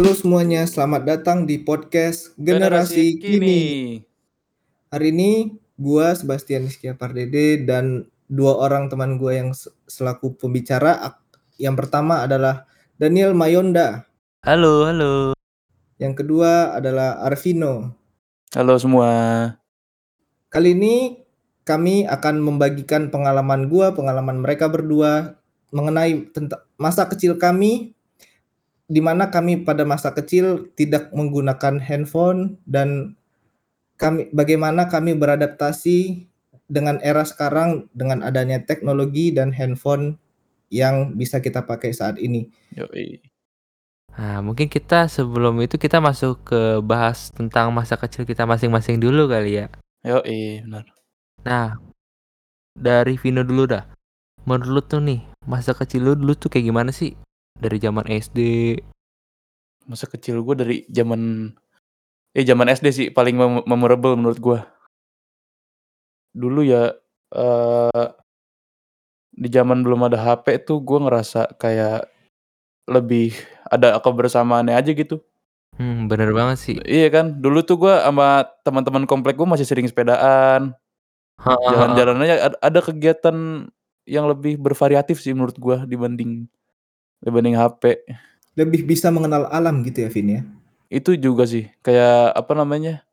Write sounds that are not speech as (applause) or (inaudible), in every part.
Halo semuanya, selamat datang di podcast Generasi, Generasi Kini. Kini. Hari ini gua Sebastian Rizky Pardede dan dua orang teman gua yang se- selaku pembicara. Yang pertama adalah Daniel Mayonda, Halo, halo. yang kedua adalah Arvino. Halo semua. Kali ini kami akan membagikan pengalaman gua, pengalaman mereka berdua mengenai tentang masa kecil kami di mana kami pada masa kecil tidak menggunakan handphone dan kami bagaimana kami beradaptasi dengan era sekarang dengan adanya teknologi dan handphone yang bisa kita pakai saat ini. Yoi. Nah, mungkin kita sebelum itu kita masuk ke bahas tentang masa kecil kita masing-masing dulu kali ya. Yoi, benar. Nah, dari Vino dulu dah. Menurut lu tuh nih, masa kecil lu dulu tuh kayak gimana sih? Dari zaman SD. Masa kecil gue dari zaman eh zaman SD sih paling mem- memorable menurut gue. Dulu ya eh di zaman belum ada HP tuh gue ngerasa kayak lebih ada kebersamaannya aja gitu. Hmm, bener banget sih. Iya kan, dulu tuh gue sama teman-teman komplek gue masih sering sepedaan, jalan-jalannya ad- ada kegiatan yang lebih bervariatif sih menurut gue dibanding dibanding HP. Lebih bisa mengenal alam gitu ya Vin ya. Itu juga sih, kayak apa namanya,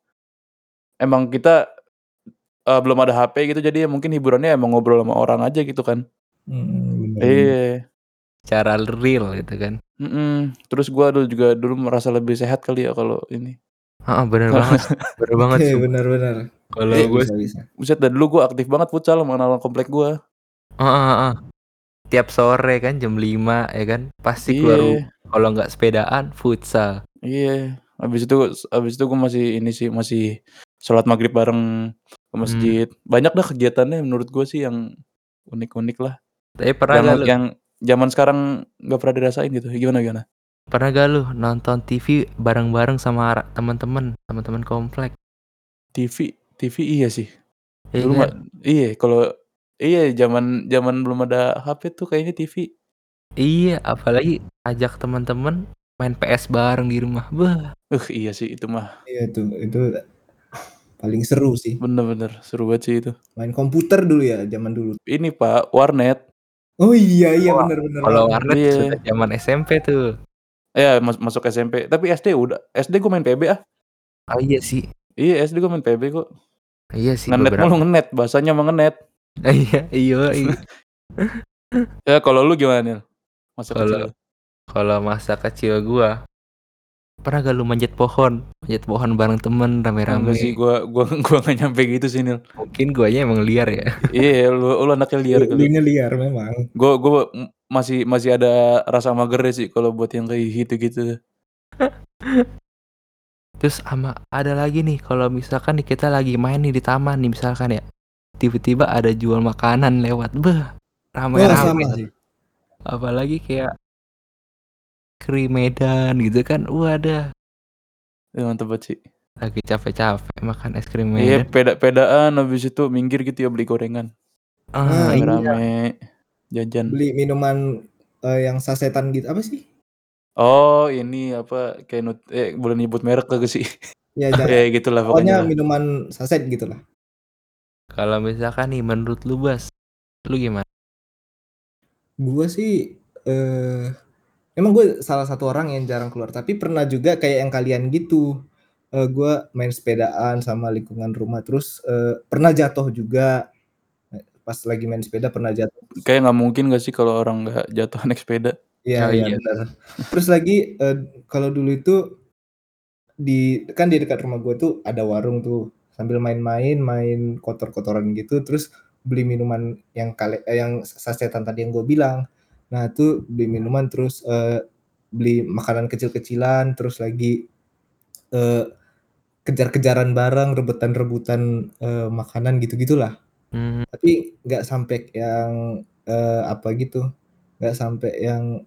emang kita, eee, belum ada HP gitu jadi ya mungkin hiburannya emang ngobrol sama orang aja gitu kan. Hmm, benar. Iya, Cara real gitu kan. mhm, terus gua dulu juga dulu merasa lebih sehat kali ya kalau ini. Heeh, bener banget. (laughs) Bener banget sih. benar-benar. Kalau Eh, gue bisa bisa. Buset dah dulu gua aktif banget futsal sama anak-anak komplek gua. Heeh, heeh. Tiap sore kan jam 5 ya kan. Pasti keluar Iya. Kalau nggak sepedaan, futsal. iya, habis itu habis itu gua masih ini sih, masih sholat maghrib bareng ke Hmm. masjid. Banyak dah kegiatannya menurut gua sih yang unik-unik lah. Tapi pernah Yang gak yang zaman sekarang nggak pernah dirasain gitu, gimana gimana? Pernah gak lu nonton TV bareng-bareng sama teman-teman, teman-teman komplek? TV TV iya sih. Iya Dulu iya kalau iya zaman zaman belum ada HP tuh kayaknya TV. Iya, apalagi ajak teman-teman main PS bareng di rumah. Bah, Uh iya sih itu mah. Iya tuh, itu paling seru sih. Bener-bener seru banget sih itu. Main komputer dulu ya, zaman dulu. Ini Pak, warnet. Oh iya iya Wah, benar-benar. kalau warnet Iya. sudah zaman SMP tuh. Ya mas masuk SMP. Tapi SD udah SD gua main PB ah. Oh iya sih. Iya SD gua main PB kok. Iya sih Ngenet mulu ngenet, bahasanya mah ngenet. (laughs) iya, iya, iya. Ya kalau lu gimana Nil? Masa Kalau kecil. kalau masa kecil gua pernah gak lu manjat pohon? Manjat pohon bareng temen Enggak sih rame-rame. gua gua gua gak nyampe gitu sih Nil. Mungkin guanya emang liar ya. (laughs) Iya lu lu anaknya liar Lu- kali. Lunya liar memang. Gua gua masih masih ada rasa magernya sih kalau buat yang kayak gitu-gitu. Terus sama ada lagi nih kalau misalkan nih kita lagi main nih di taman nih misalkan ya. Tiba-tiba ada jual makanan lewat. Sama sih. Apalagi kayak krim Medan gitu kan. Wah, ada Ya, mantep banget sih. lagi capek-capek makan es krim Iya, Medan. peda-pedaan habis itu minggir gitu ya beli gorengan. Ah, Ah, iya. Rame-rame jajan. Beli minuman eh, yang sasetan gitu apa sih? Oh, ini apa kayak nut eh boleh nyebut merek kagak sih? Ya jangan. (laughs) ya gitulah Pokoknya pokoknya. minuman saset gitu lah. Kalau misalkan nih menurut lu Bas, lu gimana? Gua sih eh emang gue salah satu orang yang jarang keluar, tapi pernah juga kayak yang kalian gitu. Eh gua main sepedaan sama lingkungan rumah terus eh, pernah jatuh juga. Pas lagi main sepeda pernah jatuh. Kayak nggak mungkin gak sih kalau orang nggak jatuh naik sepeda? Iya, Oh, iya iya. benar. Terus lagi eh, kalau dulu itu di kan di dekat rumah gue tuh ada warung tuh sambil main-main main kotor-kotoran gitu terus beli minuman yang kale eh, yang sasetan tadi yang gue bilang. Nah itu beli minuman terus eh, beli makanan kecil-kecilan terus lagi eh, kejar-kejaran bareng rebutan-rebutan eh, makanan gitu-gitulah. Hmm, tapi nggak sampai yang eh, apa gitu nggak sampai yang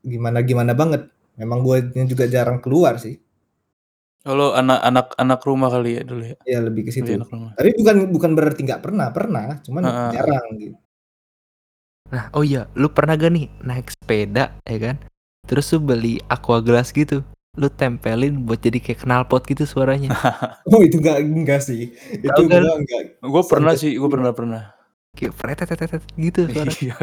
gimana gimana banget. Memang gue juga jarang keluar sih Kalau anak-anak anak rumah kali ya dulu ya. ya lebih ke Lebih situ anak rumah. tapi bukan bukan berarti nggak pernah pernah cuman Heeh. jarang gitu Nah, oh iya, lu pernah gak nih naik sepeda, ya kan? Terus lu beli aqua gelas gitu. lu tempelin buat jadi kayak knalpot gitu suaranya. (laughs) Oh itu enggak enggak sih. Itu kan? gua enggak Gue pernah sampai sih, gue pernah pernah. Kayak fretetetetet gitu suara. (laughs) Iya,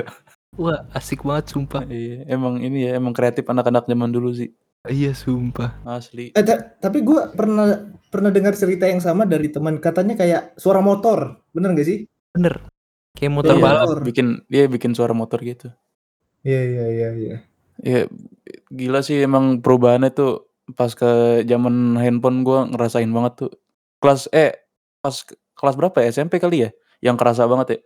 Wah, asik banget sumpah. iya. Emang ini ya, emang kreatif anak-anak zaman dulu sih. Iya, sumpah. Asli. Eh, ta- tapi gua pernah pernah dengar cerita yang sama dari teman katanya kayak suara motor. Bener gak sih? Bener. Kayak motor Iya. balap. motor. bikin dia bikin suara motor gitu. Iya iya iya iya. Ya gila sih emang perubahannya tuh pas ke zaman handphone gua ngerasain banget tuh. Kelas eh pas ke- kelas berapa ya? SMP kali ya? Yang kerasa banget ya.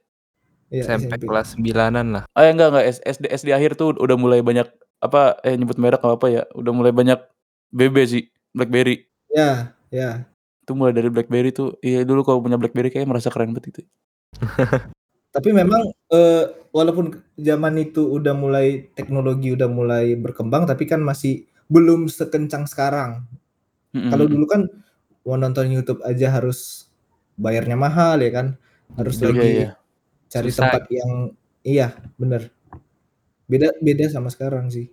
Iya, SMP SMP. kelas 9-an lah. Ah enggak enggak SD SD akhir tuh udah mulai banyak apa eh nyebut merek apa apa ya? Udah mulai banyak BB sih, BlackBerry. Ya, ya. Itu mulai dari BlackBerry tuh. Iya dulu kalau punya BlackBerry kayak merasa keren banget itu. (laughs) Tapi memang eh, walaupun zaman itu udah mulai teknologi udah mulai berkembang tapi kan masih belum sekencang sekarang. Mm-mm. Kalau dulu kan mau nonton YouTube aja harus bayarnya mahal ya kan. Harus Iya, lagi iya. cari Susah. tempat yang iya, bener. Beda beda sama sekarang sih.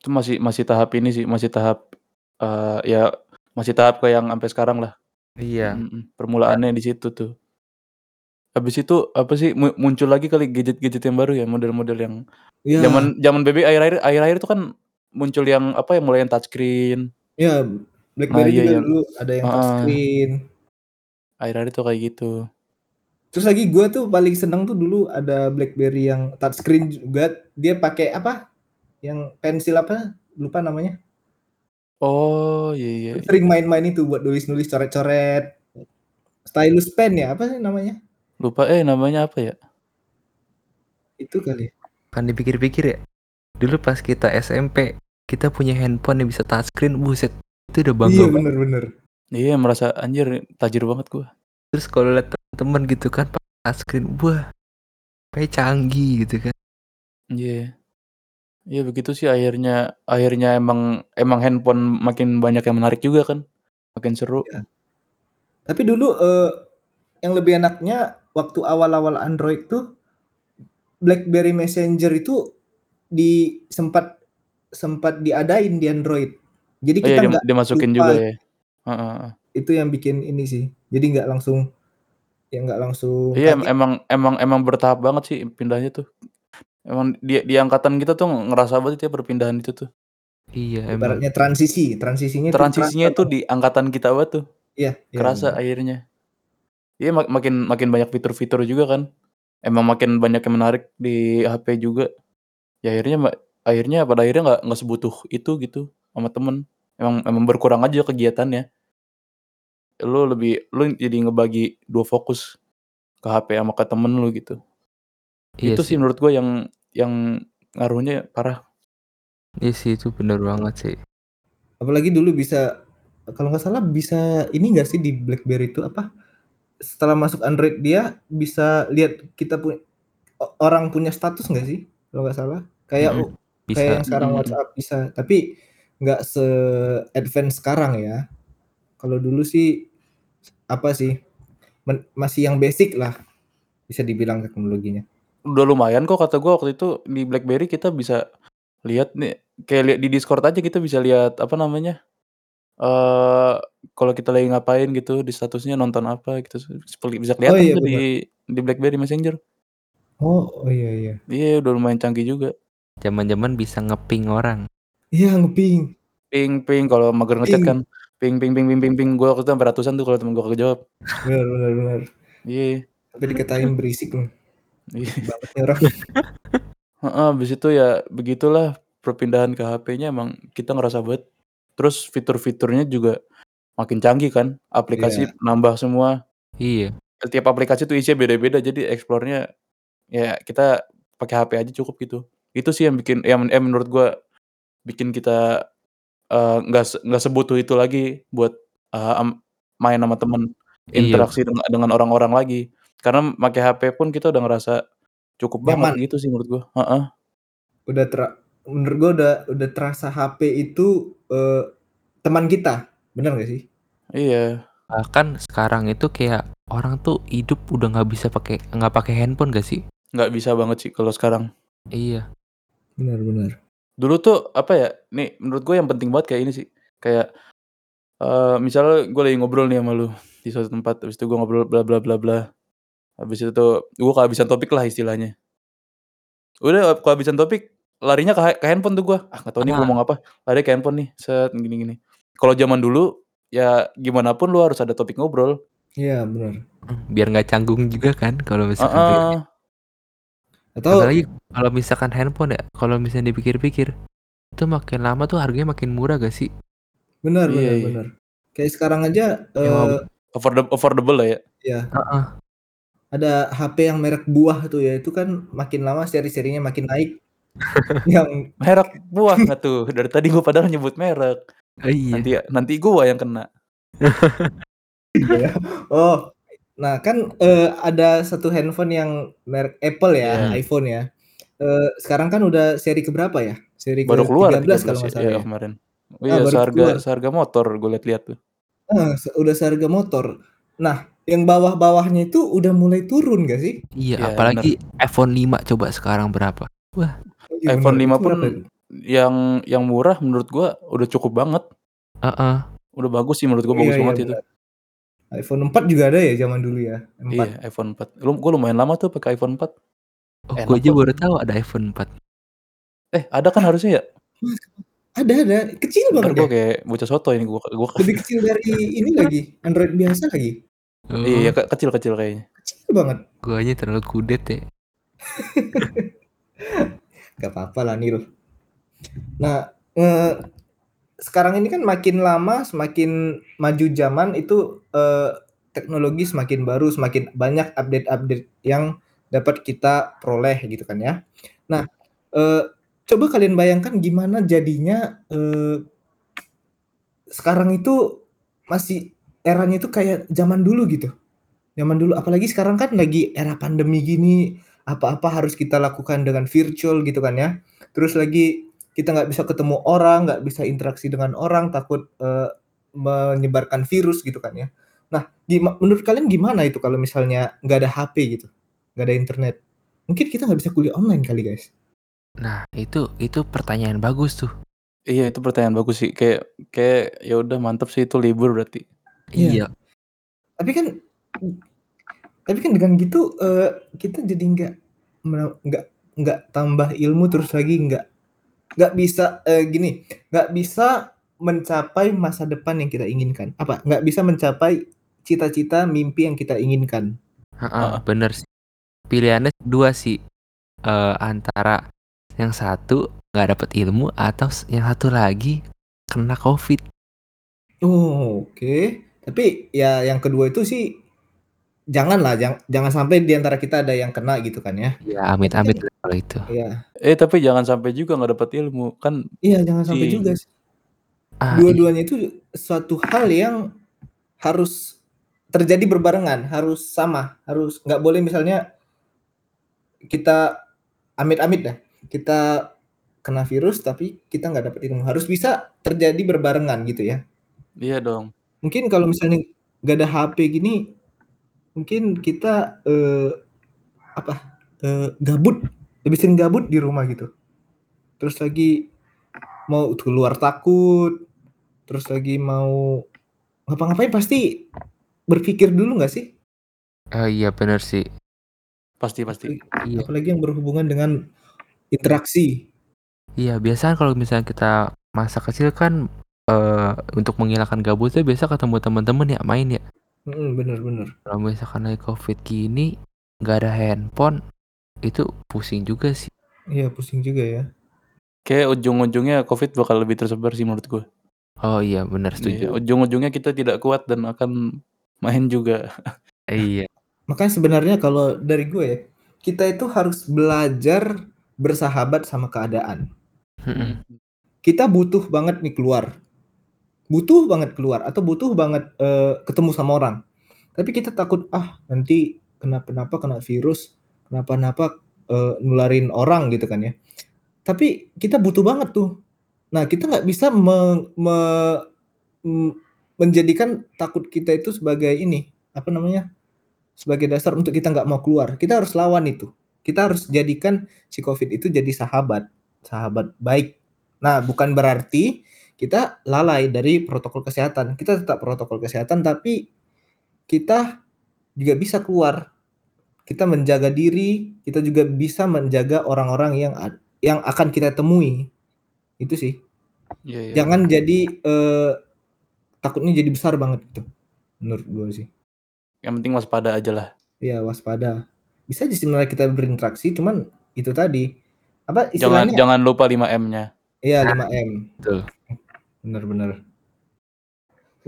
Itu masih masih tahap ini sih, masih tahap eh ya masih tahap kayak yang sampai sekarang lah. Iya. Mm-mm. Permulaannya di situ tuh. Habis itu apa sih mu- muncul lagi kali gadget-gadget yang baru ya, model-model yang Iya. zaman zaman BB akhir-akhir akhir-akhir itu kan muncul yang apa yang mulai yang touchscreen. Iya, BlackBerry Nah, iya, juga yang- dulu ada yang touchscreen. Akhir-akhir itu kayak gitu. Terus lagi gua tuh paling seneng tuh dulu ada BlackBerry yang touchscreen juga. Dia pakai apa? Yang pensil apa? Lupa namanya. Oh, iya iya. iya. Sering main-main itu buat nulis-nulis coret-coret. Stylus pen ya, apa sih namanya? Lupa eh namanya apa ya? Itu kali. ya. Kan dipikir-pikir ya. Dulu pas kita SMP, kita punya handphone yang bisa touchscreen, buset. Itu udah bangga Iya bener-bener. Iya merasa anjir tajir banget gua. Terus kalau liat temen gitu kan touchscreen, wah, kayak canggih gitu kan. Iya. Iya begitu sih akhirnya akhirnya emang emang handphone makin banyak yang menarik juga kan. Makin seru. Iya. Tapi dulu eh, yang lebih enaknya waktu awal-awal Android tuh BlackBerry Messenger itu di sempat sempat diadain di Android. Jadi Oh iya kita nggak dimasukin lupa juga ya. Heeh, heeh. itu yang bikin ini sih. Jadi nggak langsung ya nggak langsung Iya em- kaget. emang emang emang bertahap banget sih pindahnya tuh. Emang di di angkatan kita tuh ngerasa banget ya perpindahan itu tuh. Iya emang. Ibaratnya transisi, transisinya tuh Transisinya kerasa itu banget. di angkatan kita banget tuh. Iya, iya, Kerasa benar. akhirnya. Iya mak- makin makin banyak fitur-fitur juga kan. Emang makin banyak yang menarik di HP juga. Ya akhirnya ma- akhirnya pada akhirnya nggak nggak sebutuh itu gitu sama temen. Emang emang berkurang aja kegiatannya. Lu lebih lu jadi ngebagi dua fokus ke HP sama ke temen lu gitu. Iya itu sih. sih menurut gue yang yang ngaruhnya parah. Iya sih itu bener banget sih. Apalagi dulu bisa kalau nggak salah bisa ini nggak sih di BlackBerry itu apa? Setelah masuk Android dia bisa lihat kita punya orang punya status nggak sih? Kalau nggak salah. Kayak Mm-mm. kayak Bisa. yang sekarang Mm-mm. WhatsApp bisa, tapi nggak se advance sekarang ya. Kalau dulu sih apa sih? Men- masih yang basic lah bisa dibilang teknologinya. Udah lumayan kok kata gue waktu itu di BlackBerry kita bisa lihat nih kayak lihat di Discord aja kita bisa lihat apa namanya eh kalau kita lagi ngapain gitu di statusnya nonton apa gitu seperti bisa Oh kelihatan iya tuh di di BlackBerry Messenger. Oh, oh iya iya. Iya udah lumayan canggih juga. Zaman-zaman bisa ngeping orang. Iya ngeping. Ping ping kalau mager ngechat Ping. kan ping ping ping ping ping ping gue waktu itu sampai ratusan tuh kalau temen gue kagak jawab. Benar benar benar. Iya. Tapi dikatain berisik loh. Iya. Banget nih orang. (laughs) Heeh, habis itu ya begitulah perpindahan ke HP-nya emang kita ngerasa banget. Terus fitur-fiturnya juga makin canggih kan. Aplikasi Iya. nambah semua. Iya. Tiap aplikasi tuh isinya beda-beda jadi explore-nya ya kita pakai HP aja cukup gitu. Itu sih yang bikin yang yang menurut gua bikin kita eh, nggak se- nggak sebutuh itu lagi buat eh, am- main sama temen Iya. interaksi dengan, dengan orang-orang lagi. Karena pakai HP pun kita udah ngerasa cukup banget Nyaman. gitu sih menurut gua. Heeh. Udah ter menurut gua udah udah terasa HP itu eh, teman kita. Benar gak sih? Iya. Bahkan sekarang itu kayak orang tuh hidup udah nggak bisa pakai nggak pakai handphone gak sih? Nggak bisa banget sih kalau sekarang. Iya. Benar benar. Dulu tuh apa ya? Nih menurut gue yang penting banget kayak ini sih. Kayak, eee, misalnya gue lagi ngobrol nih sama lu di suatu tempat, habis itu gue ngobrol bla bla bla bla, habis itu gue kehabisan topik lah istilahnya. Udah kehabisan topik, larinya ke ke handphone tuh gue, "Ah nggak tahu nih Ah. ngomong apa," lari ke handphone nih, set gini gini. Kalau zaman dulu, ya gimana pun lu harus ada topik ngobrol. Iya bener. Mmm, biar nggak canggung juga kan kalau misalkan kayak Heeh. Atau Apalagi kalau misalkan handphone ya, kalau misalnya dipikir-pikir, itu makin lama tuh harganya makin murah gak sih? bener Iya bener iya. bener. Kayak sekarang aja, Nyewa eee Afforde affordable lah ya. Iya. Heeh. Ada HP yang merek buah tuh ya, itu kan makin lama seri-serinya makin naik. (laughs) Yang Merek buah nggak tuh? Dari tadi gue padahal nyebut merek. Oh iya. Nanti nanti gua yang kena. Iya. Oh, nah kan, eee, ada satu handphone yang merek Apple ya, Iya. iPhone ya. Eee, sekarang kan udah seri ke berapa ya? Seri Baru keluar ke-13 kalau 13 nggak ya, salah iya ya. kemarin. Ah, Iya baru seharga keluar. seharga motor gue lihat-lihat tuh. Heeh, se udah seharga motor. Nah, yang bawah-bawahnya itu udah mulai turun nggak sih? Iya, Iya, apalagi iPhone 5 coba sekarang berapa? Wah, iya iPhone bener, 5 itu pun berapa itu? yang yang murah menurut gua udah cukup banget. heeh. Udah bagus sih menurut gua, Iya bagus iya banget itu. bener. iPhone 4 juga ada ya zaman dulu ya? 4. Iya, iPhone 4. Lu gua lumayan lama tuh pakai iPhone 4. Oh, Enak gue aja baru tahu ada iPhone 4. Eh, ada kan harusnya ya? Ada ada, kecil banget gua ya? kayak bocah sotoy nih gua gua Lebih kecil dari ini lagi, Android biasa lagi. Iya, Oh, ke kecil-kecil kayaknya. Kecil banget. gue aja terlalu kudet ya. (laughs) Gak apa-apa lah Nil. Nah, eee, sekarang ini kan makin lama semakin maju zaman itu, eee, teknologi semakin baru, semakin banyak update-update yang dapat kita peroleh gitu kan ya. Nah, eee, coba kalian bayangkan gimana jadinya, eee sekarang itu masih eranya itu kayak zaman dulu gitu. Zaman dulu, apalagi sekarang kan lagi era pandemi gini, apa-apa harus kita lakukan dengan virtual gitu kan ya. Terus lagi kita nggak bisa ketemu orang, nggak bisa interaksi dengan orang, takut, eee, menyebarkan virus gitu kan ya. Nah, menurut kalian gimana itu kalau misalnya nggak ada HP gitu, nggak ada internet? Mungkin kita nggak bisa kuliah online kali, guys. Nah, itu itu pertanyaan bagus tuh. Iya, itu pertanyaan bagus sih. Kayak kayak ya udah mantep sih itu libur berarti. Iya. Iya. Tapi kan tapi kan dengan gitu, eee, kita jadi nggak nggak nggak tambah ilmu, terus lagi nggak nggak bisa, eee, gini, nggak bisa mencapai masa depan yang kita inginkan. Apa, nggak bisa mencapai cita-cita, mimpi yang kita inginkan. Heeh, Heeh. bener sih. Pilihannya 2 sih, eee, antara yang satu nggak dapet ilmu atau yang satu lagi kena Covid. Oh, oke. Tapi ya yang kedua itu sih janganlah, jang jangan sampai di antara kita ada yang kena gitu kan ya. Iya, kan amit-amit kalau itu. iya. Eh, tapi jangan sampai juga nggak dapat ilmu. Kan Iya, jangan sampai si juga sih. Ah, iya. Dua-duanya itu suatu hal yang harus terjadi berbarengan, harus sama, harus nggak boleh misalnya kita amit-amit dah, kita kena virus tapi kita nggak dapat ilmu, harus bisa terjadi berbarengan gitu ya. Iya dong. Mungkin kalau misalnya nggak ada HP gini, mungkin kita, eee, apa, eee, gabut, lebih sering gabut di rumah gitu. Terus lagi mau keluar takut, terus lagi mau ngapa-ngapain pasti berpikir dulu nggak sih? Oh, iya bener sih. Pasti pasti. Apalagi Iya. apalagi yang berhubungan dengan interaksi. Iya, biasanya kalau misalnya kita masa kecil kan, eee, untuk menghilangkan gabutnya biasa ketemu temen-temen ya, main ya. Mhm, bener bener. Kalau misalkan lagi Covid gini, nggak ada handphone, itu pusing juga sih. Iya, pusing juga ya. Kayak ujung-ujungnya Covid bakal lebih tersebar sih menurut gua. Oh iya, bener Iya, setuju. ujung-ujungnya kita tidak kuat dan akan main juga. (laughs) Iya. Makanya sebenarnya kalau dari gue ya, kita itu harus belajar bersahabat sama keadaan. Mhm. Kita butuh banget nih keluar. Butuh banget keluar atau butuh banget, eee, ketemu sama orang. Tapi kita takut, "Ah, nanti kenapa-napa, kena virus, kenapa-napa, eee, nularin orang," gitu kan ya. Tapi kita butuh banget tuh. Nah, kita nggak bisa me me menjadikan takut kita itu sebagai ini, apa namanya, sebagai dasar untuk kita nggak mau keluar. Kita harus lawan itu. Kita harus jadikan si Covid itu jadi sahabat, sahabat baik. Nah, bukan berarti kita lalai dari protokol kesehatan. Kita tetap protokol kesehatan, tapi kita juga bisa keluar. Kita menjaga diri, kita juga bisa menjaga orang-orang yang yang akan kita temui. Itu sih. Iya iya. Jangan jadi, eee, takutnya jadi besar banget gitu, menurut gue sih. Yang penting waspada ajalah. Iya, waspada. Bisa aja sebenarnya kita berinteraksi, cuman itu tadi, apa Jangan istilahnya jangan lupa 5M-nya. Iya, Nah, 5M. betul. Bener bener.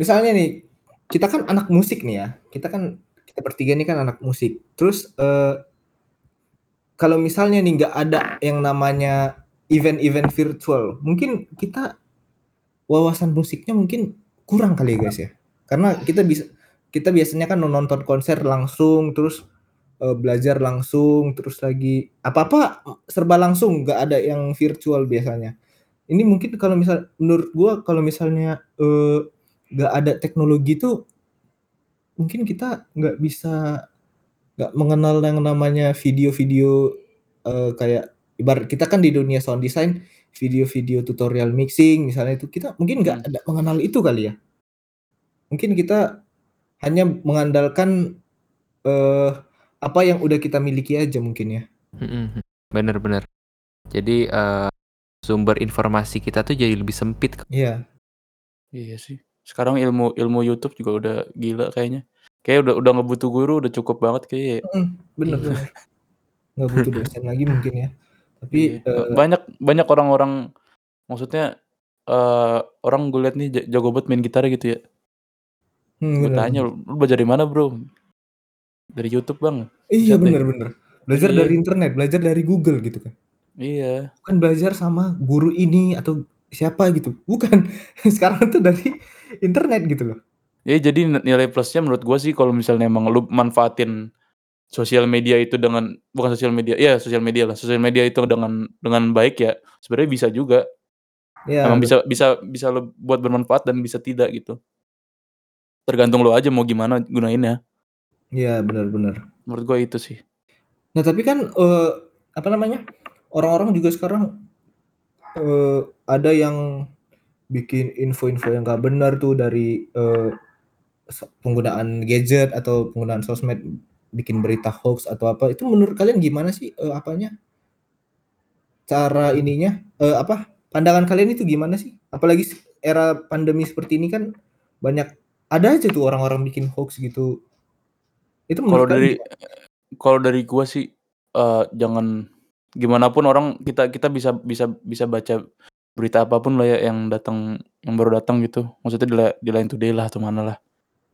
Misalnya nih, kita kan anak musik nih ya, kita kan kita bertiga nih kan anak musik. Terus, eee kalau misalnya nih nggak ada yang namanya event-event virtual, mungkin kita wawasan musiknya mungkin kurang kali ya, guys, ya. Karena kita bisa kita biasanya kan nonton konser langsung, terus, eee, belajar langsung, terus lagi apa-apa serba langsung, nggak ada yang virtual biasanya. Ini mungkin kalau misal menurut gua kalau misalnya, eee, nggak ada teknologi tuh mungkin kita nggak bisa nggak mengenal yang namanya video-video, eee, kayak ibarat kita kan di dunia sound design, video-video tutorial mixing misalnya itu, kita mungkin nggak Hmm. ada mengenal itu kali ya. Mungkin kita hanya mengandalkan, eee, apa yang udah kita miliki aja mungkin ya. Mhm, bener bener. Jadi, eee, sumber informasi kita tuh jadi lebih sempit. Iya. Iya sih. Sekarang ilmu ilmu YouTube juga udah gila kayaknya. Kayaknya udah udah nggak butuh guru, udah cukup banget kayaknya ya. Mhm, bener Iya. bener. Nggak butuh dosen lagi mungkin ya. Tapi, Iya, eee banyak banyak orang-orang maksudnya, eee, orang gue lihat nih ja jago banget main gitar gitu ya. Hmm, Gue tanya. "Lu belajar dari mana, Bro?" "Dari YouTube, Bang." Iya, Buset deh. bener bener. Belajar Iya. dari internet, belajar dari Google gitu kan. Iya. Bukan belajar sama guru ini atau siapa gitu, bukan. (laughs) Sekarang tuh dari internet gitu loh. Ya jadi ni nilai plusnya menurut gua sih kalau misalnya emang lu manfaatin sosial media itu dengan bukan sosial media iya sosial media lah, sosial media itu dengan dengan baik ya sebenarnya bisa juga. Iya, Emang bisa betul. bisa bisa lu buat bermanfaat dan bisa tidak gitu. Tergantung lu aja mau gimana gunainnya. Iya, bener bener. Menurut gua itu sih. Nah, tapi kan, eee, apa namanya, orang-orang juga sekarang, eee, ada yang bikin info-info yang nggak benar tuh dari, se penggunaan gadget atau penggunaan sosmed, bikin berita hoaks atau apa, itu menurut kalian gimana sih, eee, apanya cara ininya, eee, apa, pandangan kalian itu gimana sih? Apalagi era pandemi seperti ini kan banyak ada aja tuh orang-orang bikin hoaks gitu. Itu Kalau dari kalau dari gua sih, eee, jangan gimana pun orang kita kita bisa bisa bisa baca berita apa pun lah ya yang datang yang baru datang gitu, maksudnya di di Line Today lah atau mana lah.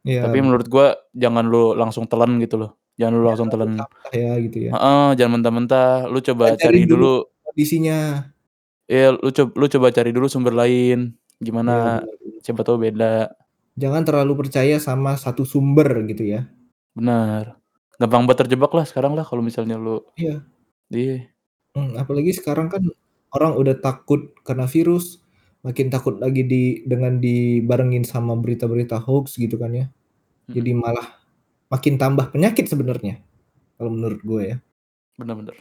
Iya, Tapi menurut gua jangan lu langsung telan gitu loh, jangan lu Jangan langsung telan ya gitu ya. heeh, jangan mentah-mentah, lu coba Pelajarin cari dulu dulu kondisinya. iya, lu cob lu coba cari dulu sumber lain, gimana, bener. siapa tahu beda. Jangan terlalu percaya sama satu sumber gitu ya. Bener. Gampang banget terjebak lah sekarang lah kalau misalnya lu Iya. iya. Mmm, apalagi sekarang kan orang udah takut karena virus, makin takut lagi di dengan dibarengin sama berita-berita hoaks gitu kan ya. Jadi Mhm. malah makin tambah penyakit sebenarnya, kalau menurut gue ya. Bener bener.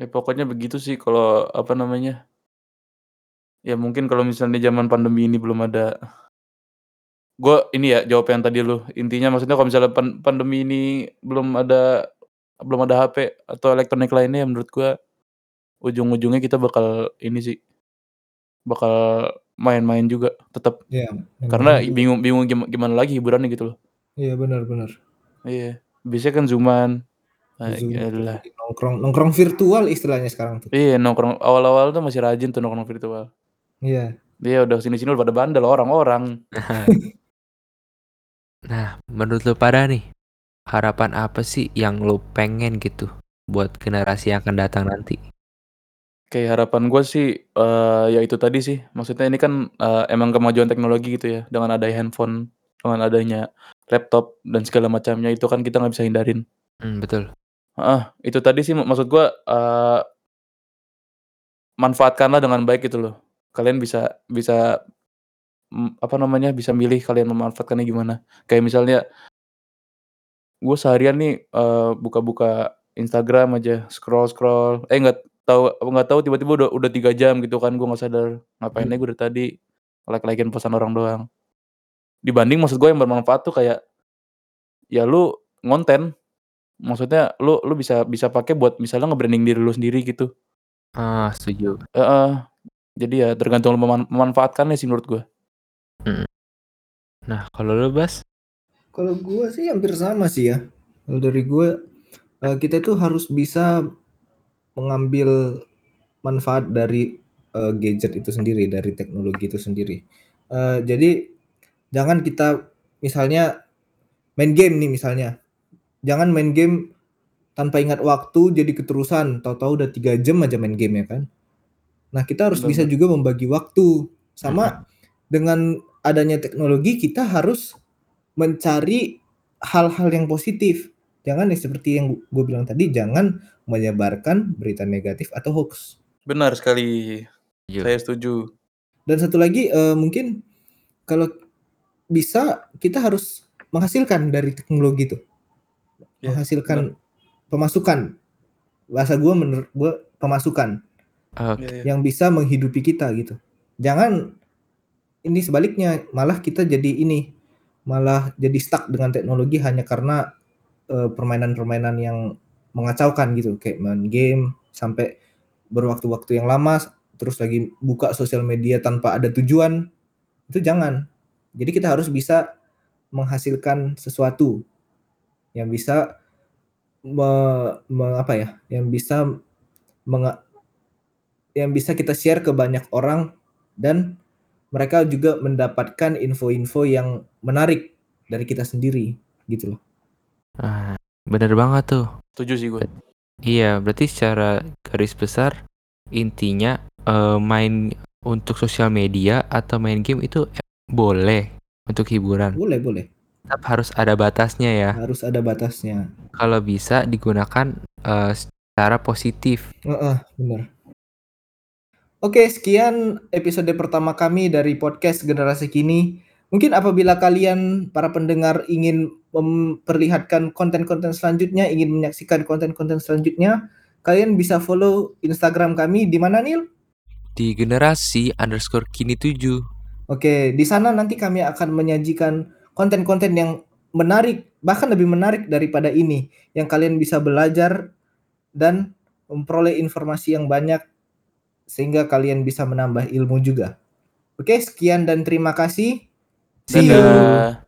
Ya pokoknya begitu sih kalau apa namanya ya mungkin kalau misalnya zaman pandemi ini belum ada gua ini ya jawab yang tadi lu, intinya maksudnya kalau misalnya pan pandemi ini belum ada belum ada HP atau elektronik lainnya menurut gua ujung-ujungnya kita bakal ini sih, bakal main-main juga tetep. Iya, Karena main-main juga. bingung bingung gima gimana lagi hiburannya gitu loh. Iya, bener bener. Iya, biasanya kan Zoom-an, eee, Zoom ya nongkrong nongkrong virtual istilahnya sekarang tuh. Iya, nongkrong awal-awal tuh masih rajin tuh nongkrong virtual. Iya. Iya, udah sini-sini udah pada bandel orang-orang. (laughs) Nah, menurut lu pada nih, harapan apa sih yang lu pengen gitu buat generasi yang akan datang nanti? Kayak harapan gua sih, eee, ya itu tadi sih, maksudnya ini kan, eee, emang kemajuan teknologi gitu ya, dengan adanya handphone, dengan adanya laptop dan segala macamnya itu kan kita nggak bisa hindarin. Mmm, betul. Heeh, itu tadi sih maksud gua, eee manfaatkanlah dengan baik gitu loh. Kalian bisa bisa, mmm, apa namanya, bisa milih kalian memanfaatkannya gimana. Kayak misalnya gua seharian nih, eee, buka-buka Instagram aja, scroll-scroll, eh nggak tahu nggak tahu tiba-tiba udah udah 3 jam gitu kan, gua nggak sadar, ngapain aja gua dari tadi. like-like-in pesan orang doang. Dibanding maksud gue yang bermanfaat tuh kayak ya lu ngonten. Maksudnya lu lu bisa bisa pakai buat misalnya nge-branding diri lu sendiri gitu. Ah, setuju. Heeh. Jadi ya tergantung lu meman memanfaatkannya sih menurut gue. Mhm. Nah, kalau lu, Bas? Kalau gua sih hampir sama sih ya. Kalau dari gua, eee, kita tuh harus bisa mengambil manfaat dari, eee, gadget itu sendiri, dari teknologi itu sendiri. Eee, jadi jangan kita misalnya main game nih misalnya, jangan main game tanpa ingat waktu jadi keterusan, tahu-tahu udah 3 jam aja main game ya kan. Nah, kita harus bisa Bener. juga membagi waktu. Sama dengan adanya teknologi kita harus mencari hal-hal yang positif. Jangan seperti yang gue bilang tadi, jangan menyebarkan berita negatif atau hoaks. Benar sekali. Setuju. Saya setuju. Dan satu lagi, eee, mungkin kalau bisa kita harus menghasilkan dari teknologi itu. Iya, Menghasilkan benar. pemasukan. Bahasa gua menurut gua pemasukan. Oke. Iya iya. Yang bisa menghidupi kita gitu. Jangan ini sebaliknya, malah kita jadi ini, malah jadi stuck dengan teknologi hanya karena, permainan-permainan yang mengacaukan gitu, kayak main game sampai berwaktu-waktu yang lama, terus lagi buka sosial media tanpa ada tujuan, itu jangan. Jadi kita harus bisa menghasilkan sesuatu yang bisa me me apa ya, yang bisa menga yang bisa kita share ke banyak orang dan mereka juga mendapatkan info-info yang menarik dari kita sendiri, gitu loh. Ah, bener banget tuh. Setuju sih gue. Iya, berarti secara garis besar intinya, eee, main untuk sosial media atau main game itu boleh untuk hiburan. Boleh boleh. Tetap harus ada batasnya ya. Harus ada batasnya. Kalau bisa digunakan, eee, secara positif. Heeh, bener. Oke, sekian episode pertama kami dari podcast Generasi Kini. Mungkin apabila kalian para pendengar ingin memperlihatkan konten-konten selanjutnya, ingin menyaksikan konten-konten selanjutnya, kalian bisa follow Instagram kami di mana, Nil? Di generasi_kini7. Oke, di sana nanti kami akan menyajikan konten-konten yang menarik, bahkan lebih menarik daripada ini, yang kalian bisa belajar dan memperoleh informasi yang banyak sehingga kalian bisa menambah ilmu juga. Oke, sekian dan terima kasih. See you.